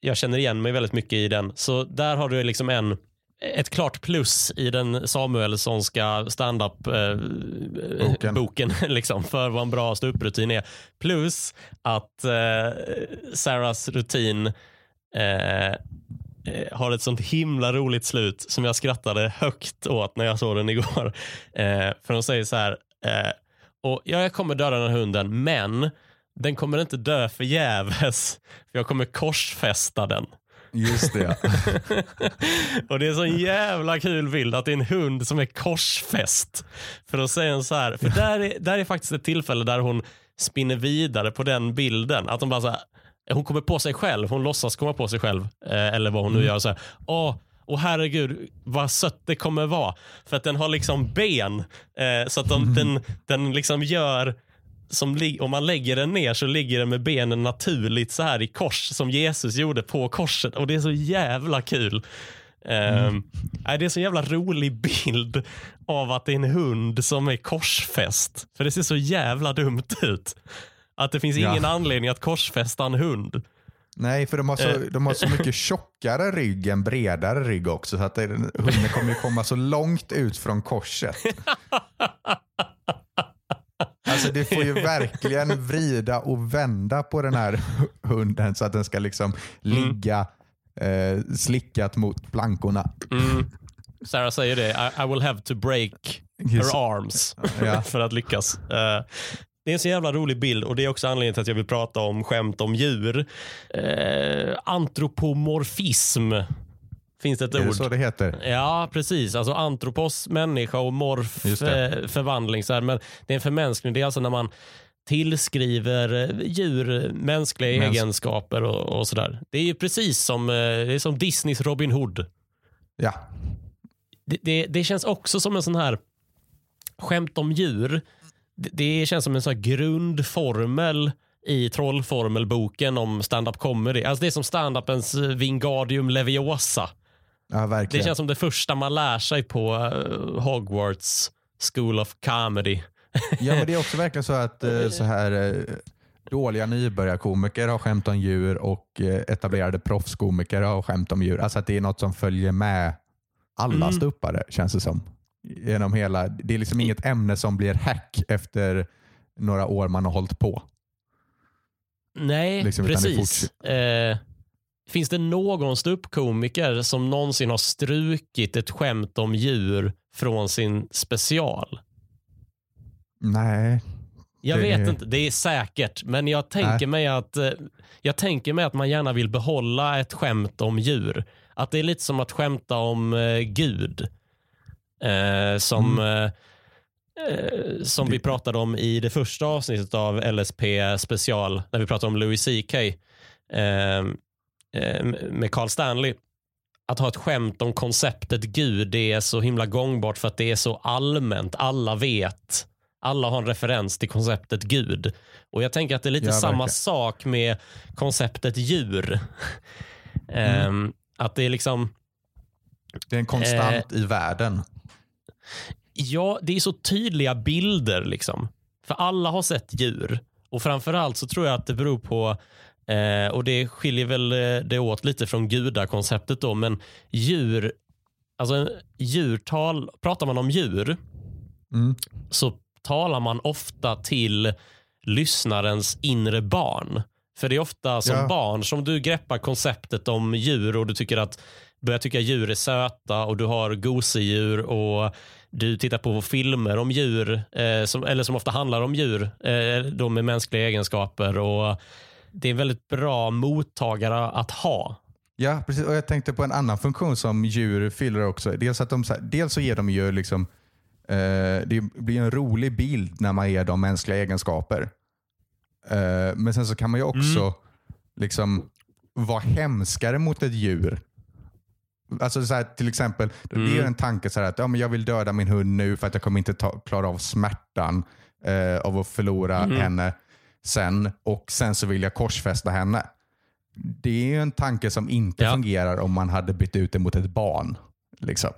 jag känner igen mig väldigt mycket i den. Så där har du liksom en ett klart plus i den Samuelssonska standup-boken Boken. boken, liksom, för vad en bra ståupprutin är. Plus att eh, Sarahs rutin eh, eh, har ett sånt himla roligt slut som jag skrattade högt åt när jag såg den igår. Eh, för de säger så här, eh, och ja, jag kommer döda den här hunden, men den kommer inte dö förgäves, för jag kommer korsfästa den. just det. och det är så en jävla kul bild att det är en hund som är korsfäst. För att säga så här, för där är, där är faktiskt ett tillfälle där hon spinner vidare på den bilden. Att hon bara så här, hon kommer på sig själv, hon låtsas komma på sig själv. Eh, eller vad hon nu gör. Så här, Åh, och herregud vad sött det kommer vara. För att den har liksom ben. Eh, så att de, den, den liksom gör som om man lägger den ner så ligger den med benen naturligt så här i kors som Jesus gjorde på korset och det är så jävla kul. Ehm, nej, det är så jävla rolig bild av att det är en hund som är korsfäst. För det ser så jävla dumt ut. Att det finns Ja. ingen anledning att korsfästa en hund. Nej, för de har, så, Eh. de har så mycket tjockare rygg än bredare rygg också. Så att det, hunden kommer ju komma så långt ut från korset. Alltså det får ju verkligen vrida och vända på den här hunden så att den ska liksom ligga eh, slickat mot plankorna. Sarah säger det, I, I will have to break her arms Ja. för att lyckas. Eh, det är en så jävla rolig bild och det är också anledningen till att jag vill prata om skämt om djur. Uh, antropomorfism finns det ett Är det ord. så det heter? Ja, precis. Alltså antropos, människa och morf, det. eh, förvandling. Så här. Men det är en förmänskning. Det är alltså när man tillskriver eh, djur mänskliga Mäns- egenskaper och, och sådär. Det är ju precis som, eh, det är som Disneys Robin Hood. Ja. Det, det, det känns också som en sån här skämt om djur. Det, känns som en sån grundformel i trollformelboken om stand-up comedy. Alltså det är som stand-upens eh, Wingardium Leviosa. ja, Det känns som det första man lär sig på eh, Hogwarts School of Comedy. Ja, men det är också verkligen så att eh, så här, dåliga nybörjarkomiker har skämt om djur och etablerade proffskomiker har skämt om djur. Alltså att det är något som följer med alla Mm. ståuppare känns det som. Genom hela, det är liksom inget ämne som blir hack efter några år man har hållit på. Nej, Liksom, det precis. Eh, finns det någon ståuppkomiker som någonsin har strukit ett skämt om djur från sin special? Nej, Jag Det- vet inte, det är säkert, men jag tänker, mig att, eh, jag tänker mig att man gärna vill behålla ett skämt om djur. Att det är lite som att skämta om eh, Gud. Eh, som eh, eh, som vi pratade om i det första avsnittet av LSP special, när vi pratade om Louis CK eh, eh, med Carl Stanley. Att ha ett skämt om konceptet Gud, det är så himla gångbart för att det är så allmänt. Alla vet alla har en referens till konceptet Gud. Och Jag tänker att det är lite Ja, samma sak med konceptet djur. Ehm, att det är liksom, det är en konstant i världen. Ja, det är så tydliga bilder liksom. För alla har sett djur. Och framförallt så tror jag att det beror på, eh, och det skiljer väl eh, det åt lite från gudakonceptet då, men djur alltså djurtal, pratar man om djur Mm. så talar man ofta till lyssnarens inre barn. För det är ofta som Ja. barn som du greppar konceptet om djur och du tycker att börjar tycka djur är söta och du har gosedjur och du tittar på filmer om djur, eh, som, eller som ofta handlar om djur, eh, de med mänskliga egenskaper. och Det är en väldigt bra mottagare att ha. Ja, precis. Och jag tänkte på en annan funktion som djur fyller också. Dels, att de, dels så ger de ju liksom, eh, det blir en rolig bild när man ger dem mänskliga egenskaper. Eh, men sen så kan man ju också liksom vara hemskare mot ett djur. Alltså så här, till exempel, det är en tanke så här att ja, men jag vill döda min hund nu för att jag kommer inte ta, klara av smärtan eh, av att förlora henne sen och sen så vill jag korsfästa henne. Det är ju en tanke som inte Ja. fungerar om man hade bytt ut det mot ett barn. Liksom.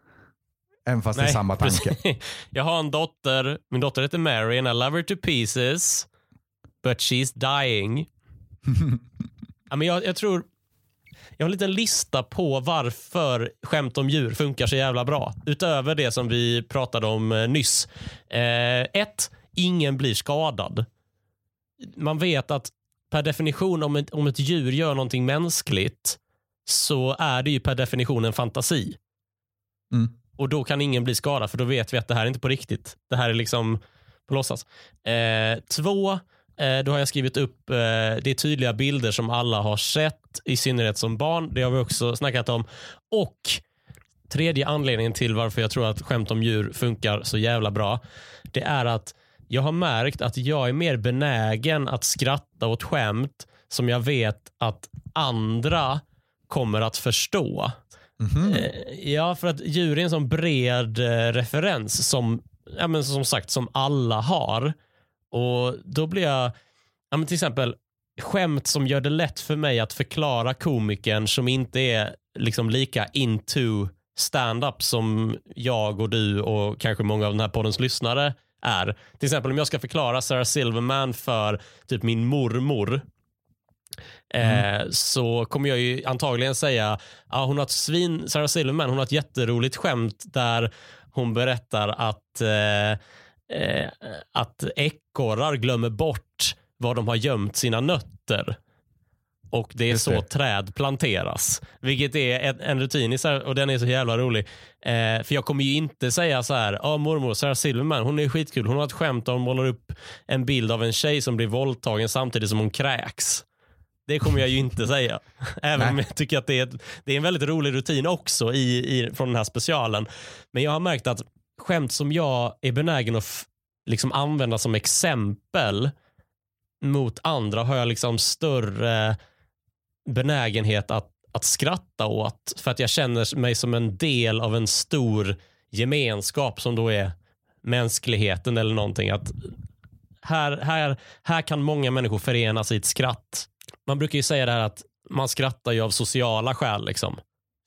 Även fast det är samma tanke. precis. Jag har en dotter. Min dotter heter Mary and I love her to pieces. But she's dying. ja, men jag, jag tror... Jag har en liten lista på varför skämt om djur funkar så jävla bra. Utöver det som vi pratade om eh, nyss. Eh, ett, ingen blir skadad. Man vet att per definition om ett, om ett djur gör någonting mänskligt så är det ju per definition en fantasi. Mm. Och då kan ingen bli skadad för då vet vi att det här är inte på riktigt. Det här är liksom på låtsas. Eh, två, då har jag skrivit upp, eh, det är tydliga bilder som alla har sett, i synnerhet som barn. Det har vi också snackat om. Och tredje anledningen till varför jag tror att skämt om djur funkar så jävla bra, det är att jag har märkt att jag är mer benägen att skratta åt skämt som jag vet att andra kommer att förstå. Eh, Ja, för att djur är en sån bred eh, referens som, ja, men som sagt, som alla har. Och då blir jag, ja, men till exempel, skämt som gör det lätt för mig att förklara komikern som inte är liksom lika into stand-up som jag och du och kanske många av den här poddens lyssnare är. Till exempel om jag ska förklara Sarah Silverman för typ min mormor eh, så kommer jag ju antagligen säga ja, hon har ett svin, Sarah Silverman, hon har ett jätteroligt skämt där hon berättar att, eh, eh, att ekorrar glömmer bort var de har gömt sina nötter. Och det är Just så det. träd planteras. Vilket är en, en rutin i och den är så jävla rolig. Eh, för jag kommer ju inte säga så här, ja mormor Sarah Silverman, hon är skitkul. Hon har ett skämt där hon målar upp en bild av en tjej som blir våldtagen samtidigt som hon kräks. Det kommer jag ju inte säga. Även om jag tycker att det är, det är en väldigt rolig rutin också i, i, från den här specialen. Men jag har märkt att skämt som jag är benägen att liksom använda som exempel mot andra har jag liksom större benägenhet att, att skratta åt. För att jag känner mig som en del av en stor gemenskap som då är mänskligheten eller någonting. Att här, här, här kan många människor förenas i ett skratt. Man brukar ju säga det här att man skrattar ju av sociala skäl. Liksom,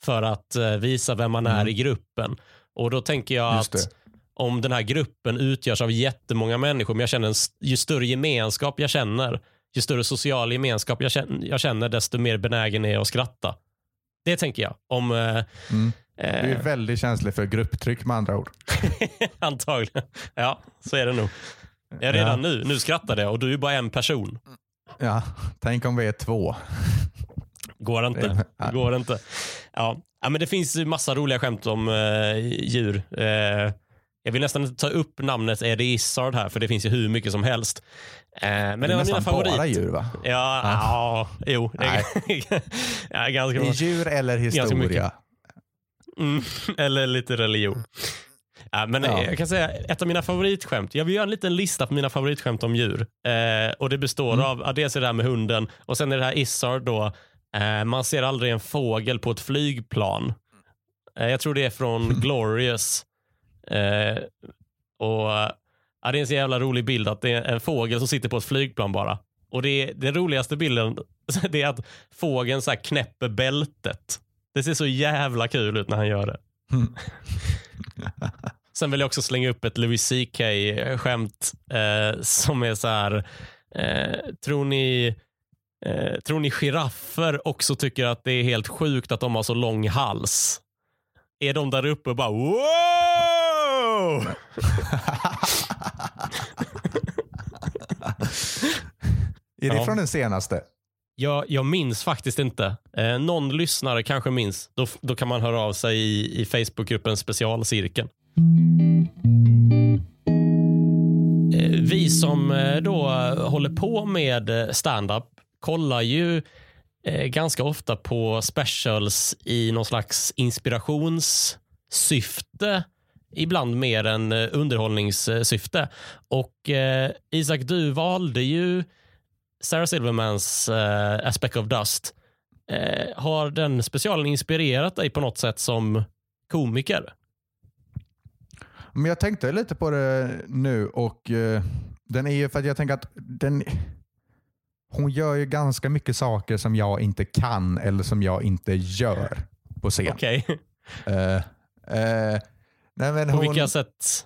för att eh, visa vem man är i gruppen. Och då tänker jag Just att det. om den här gruppen utgörs av jättemånga människor, men jag känner en, ju större gemenskap jag känner, ju större social gemenskap jag känner, jag känner desto mer benägen är jag att skratta. Det tänker jag. Om, eh, Mm. eh, Du är väldigt känslig för grupptryck med andra ord. antagligen. Ja, så är det nog. Ja, redan nu. Nu skrattar jag och du är bara en person. Ja, tänk om vi är två. Går inte. Går inte. Ja. ja, men det finns massa roliga skämt om eh, djur. Eh, jag vill nästan inte ta upp namnet Eddie Izzard här, för det finns ju hur mycket som helst. Eh, men det det är var mina favorit. bara djur va? Ja, ja. jo. Det är, ja, ganska bra. djur eller historia. Mm, eller lite religion. Ja, men Ja. Jag kan säga ett av mina favoritskämt. Jag vill göra en liten lista på mina favoritskämt om djur. Eh, och Det består Mm. av ja, dels det här med hunden och sen är det här Izzard. Då, man ser aldrig en fågel på ett flygplan. Eh, jag tror det är från Glorious. Eh, och ja, Det är en så jävla rolig bild att det är en fågel som sitter på ett flygplan bara. Och det Den roligaste bilden det är att fågeln så här knäpper bältet. Det ser så jävla kul ut när han gör det. Sen vill jag också slänga upp ett Louis CK-skämt eh, som är så här. Eh, tror ni eh, tror ni giraffer också tycker att det är helt sjukt att de har så lång hals? är de där uppe och bara wow! Är det Ja. från den senaste? Jag, jag minns faktiskt inte. Eh, någon lyssnare kanske minns. Då, då kan man höra av sig i, i Facebookgruppen Specialcirkeln. Eh, vi som eh, då eh, håller på med stand-up kollar ju eh, ganska ofta på specials i någon slags inspirationssyfte. Ibland mer än eh, underhållningssyfte. Och eh, Isak, du valde ju Sarah Silvermans eh, Aspect of Dust. Eh, har den specialen inspirerat dig på något sätt som komiker? Men jag tänkte lite på det nu och eh, den är ju för att jag tänker att den, hon gör ju ganska mycket saker som jag inte kan eller som jag inte gör på scen. Okej. Eh, eh, nej men På hon, vilka sätt?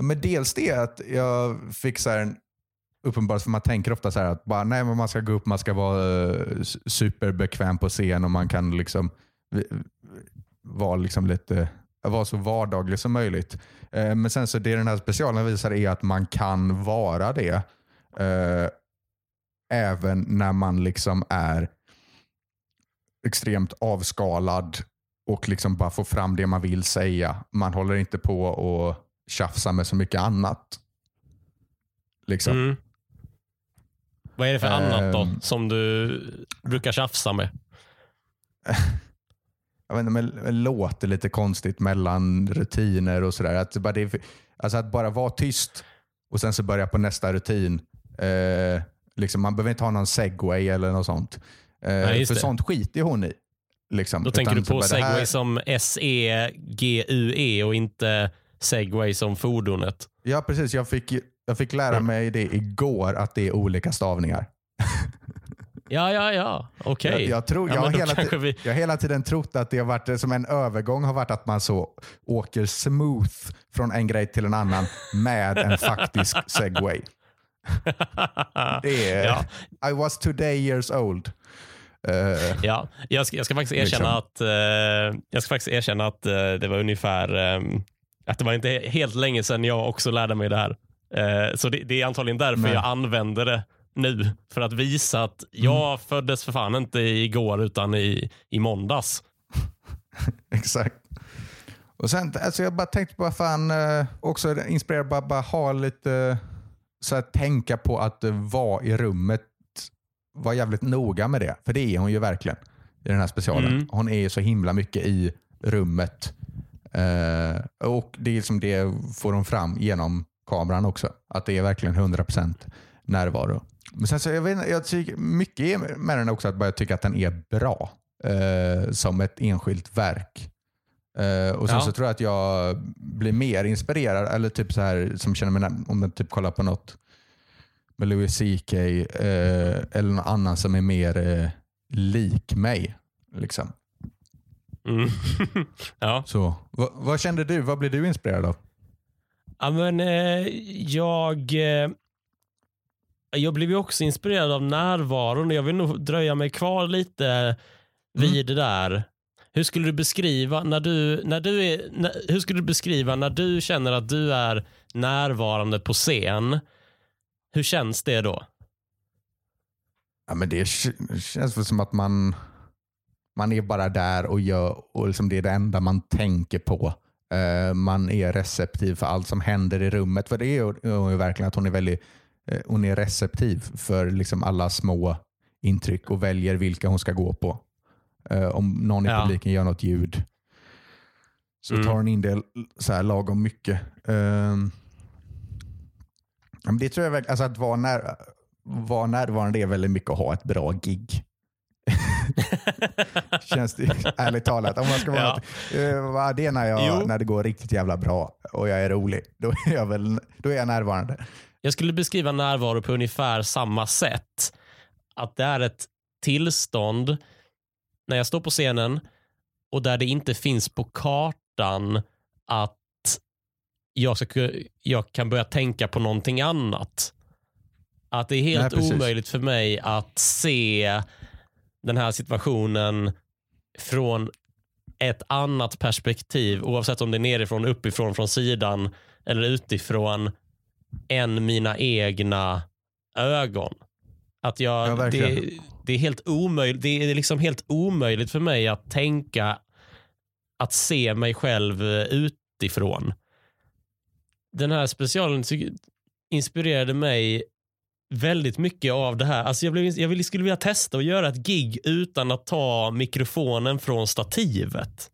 Men dels det att jag fick så här en uppenbart, för man tänker ofta så här att bara, nej, men man ska gå upp, man ska vara eh, s- superbekväm på scen och man kan liksom vara liksom lite vara så vardaglig som möjligt. Eh, Men sen så det den här specialen visar är att man kan vara det eh, även när man liksom är extremt avskalad och liksom bara får fram det man vill säga. Man håller inte på och tjafsa med så mycket annat. Liksom. Mm. Vad är det för annat då som du brukar tjafsa med? jag vet inte, men låter lite konstigt mellan rutiner och sådär. Att, bara, det alltså att bara vara tyst och sen så börja på nästa rutin. Eh, liksom, man behöver inte ha någon segway eller något sånt. Eh, Nej, för det. sånt skiter hon i. Liksom. Då tänker Utan du så på det här- segway som S-E-G-U-E och inte segway som fordonet. Ja, precis. Jag fick, jag fick lära Mm. mig det igår, att det är olika stavningar. Ja, ja, ja. Okej. Jag, jag, tror, Ja, jag, men har hela vi- jag har hela tiden trott att det har varit som en övergång har varit att man så åker smooth från en grej till en annan med en faktisk segway. Det är, Ja. I was today years old. Eh, Ja, jag ska, jag ska faktiskt erkänna Liksom. att, eh, jag ska faktiskt erkänna att eh, det var ungefär, eh, att det var inte helt länge sedan jag också lärde mig det här. Så det, det är antagligen därför Nej. jag använder det nu. För att visa att jag Mm. föddes för fan inte igår utan i, i måndags. Exakt. Och sen, alltså jag bara tänkte bara fan, också inspirerad bara, bara ha lite, så här, tänka på att vara i rummet, vara jävligt noga med det. För det är hon ju verkligen i den här specialen. Mm. Hon är ju så himla mycket i rummet. Eh, och det är som det får hon fram genom kameran också. Att det är verkligen 100% närvaro. Men sen så, jag, vet, jag tycker mycket med den också att jag tycker att den är bra eh, som ett enskilt verk. Eh, och sen Ja. så tror jag att jag blir mer inspirerad, eller typ så här som känner mig, om jag typ kollar på något med Louis CK eh, eller någon annan som är mer eh, lik mig. Liksom. Mm. ja. Så, vad, vad kände du? Vad blev du inspirerad av? Ja, men, jag, jag blev ju också inspirerad av närvaron jag vill nog dröja mig kvar lite vid det där. Hur skulle du beskriva när du, när du är, när, hur skulle du beskriva när du känner att du är närvarande på scen? Hur känns det då? Ja, men det känns väl som att man, man är bara där och gör och liksom det är det enda man tänker på. Uh, man är receptiv för allt som händer i rummet. För det är hon ju verkligen att hon är väldigt uh, hon är receptiv för liksom alla små intryck och väljer vilka hon ska gå på. Eh, om någon i Ja. publiken gör något ljud så Mm. tar hon in det så här lagom mycket. Men det tror jag alltså att vara, när, vara närvarande är väldigt mycket att ha ett bra gig. Känns det ärligt talat. Om man ska vara Ja. något, eh, det är när, jag, Jo. när det går riktigt jävla bra och jag är rolig. Då är jag, väl, då är jag närvarande. Jag skulle beskriva närvaro på ungefär samma sätt. Att det är ett tillstånd när jag står på scenen och där det inte finns på kartan att jag, ska, jag kan börja tänka på någonting annat. Att det är helt Nej, omöjligt för mig att se den här situationen från ett annat perspektiv, oavsett om det är nerifrån, uppifrån, från sidan eller utifrån, än mina egna ögon. Att jag, Ja, det, det, är helt omöjligt, det är liksom helt omöjligt för mig att tänka att se mig själv eh, utifrån. Den här specialen inspirerade mig väldigt mycket av det här. Alltså jag, blev, jag skulle vilja testa att göra ett gig utan att ta mikrofonen från stativet.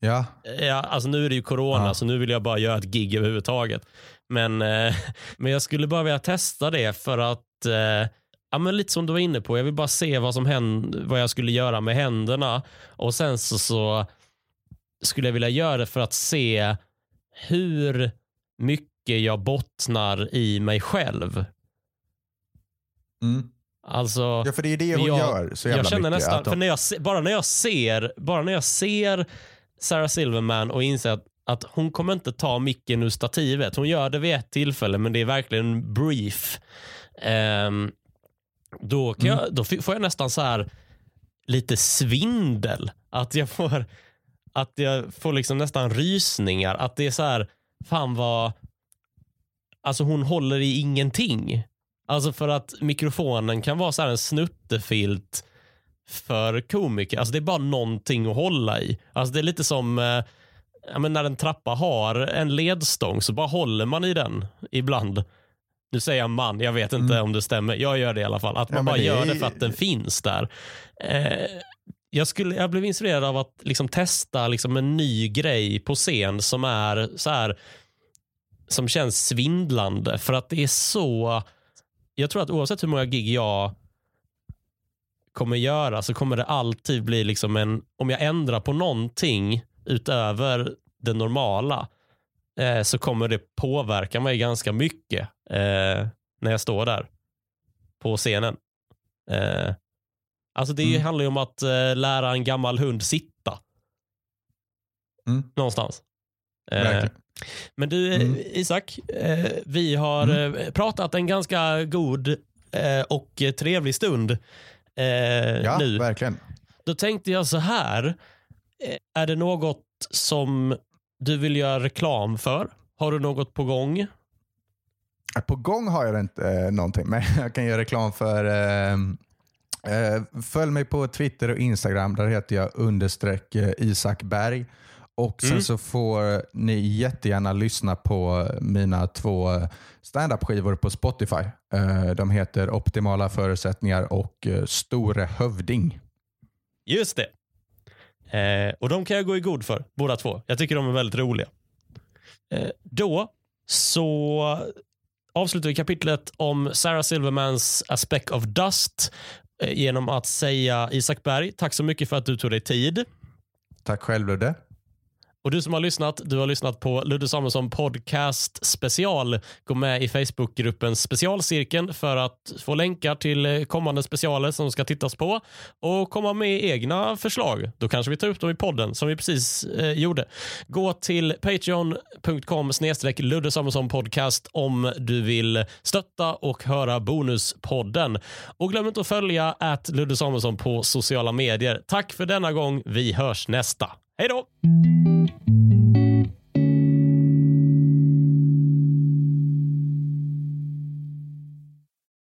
Ja, Ja, alltså nu är det ju corona, Ja. så nu vill jag bara göra ett gig överhuvudtaget. Men, eh, men jag skulle bara vilja testa det för att, eh, ja, men lite som du var inne på, jag vill bara se vad, som händer, vad jag skulle göra med händerna. Och sen så, så skulle jag vilja göra det för att se hur mycket jag bottnar i mig själv. mm. Alltså, ja för det är det hon jag, gör så jävla jag känner mycket. nästan, för när jag, bara, när jag ser, bara när jag ser Sarah Silverman och inser att, att hon kommer inte ta micken ur stativet. Hon gör det vid ett tillfälle, men det är verkligen brief. Ehm, då, kan Mm. jag, då får jag nästan så här lite svindel. Att jag får, att jag får liksom nästan rysningar. Att det är så här, fan vad... Alltså hon håller i ingenting. Alltså för att mikrofonen kan vara så här en snuttefilt för komiker. Alltså det är bara någonting att hålla i. Alltså det är lite som eh, när en trappa har en ledstång så bara håller man i den ibland. Nu säger jag man, jag vet inte om det stämmer. Jag gör det i alla fall. Att Ja, man men bara det gör är- det för att den finns där. Eh, jag, skulle, jag blev inspirerad av att liksom testa liksom en ny grej på scen som är så här som känns svindlande för att det är så jag tror att oavsett hur många gig jag kommer göra så kommer det alltid bli liksom en, om jag ändrar på någonting utöver det normala eh, så kommer det påverka mig ganska mycket eh, när jag står där på scenen. Eh, alltså det Mm. handlar ju om att eh, lära en gammal hund sitta. Mm. Någonstans. Eh, men du eh, Mm. Isak, eh, vi har eh, pratat en ganska god och trevlig stund Ja, nu. verkligen. Då tänkte jag så här. Är det något som du vill göra reklam för? Har du något på gång? På gång har jag inte eh, någonting, men jag kan göra reklam för eh, eh, Följ mig på Twitter och Instagram. Där heter jag understreck eh, Isak Berg. Och sen Mm. så får ni jättegärna lyssna på mina två standup-skivor på Spotify. Eh, de heter Optimala förutsättningar och eh, Store Hövding. Just det. Eh, och de kan jag gå i god för, båda två. Jag tycker de är väldigt roliga. Eh, då så avslutar vi kapitlet om Sarah Silvermans Aspect of Dust eh, genom att säga Isak Berg, tack så mycket för att du tog dig tid. Tack själv Ludde. Och du som har lyssnat, du har lyssnat på Ludde Samuelsson podcast special. Gå med i Facebookgruppen specialcirkeln för att få länkar till kommande specialer som ska tittas på och komma med egna förslag. Då kanske vi tar upp dem i podden som vi precis eh, gjorde. Gå till patreon.com snedstreck Ludde Samuelsson podcast om du vill stötta och höra bonuspodden. Och glöm inte att följa att Ludde Samuelsson på sociala medier. Tack för denna gång. Vi hörs nästa. Hej då!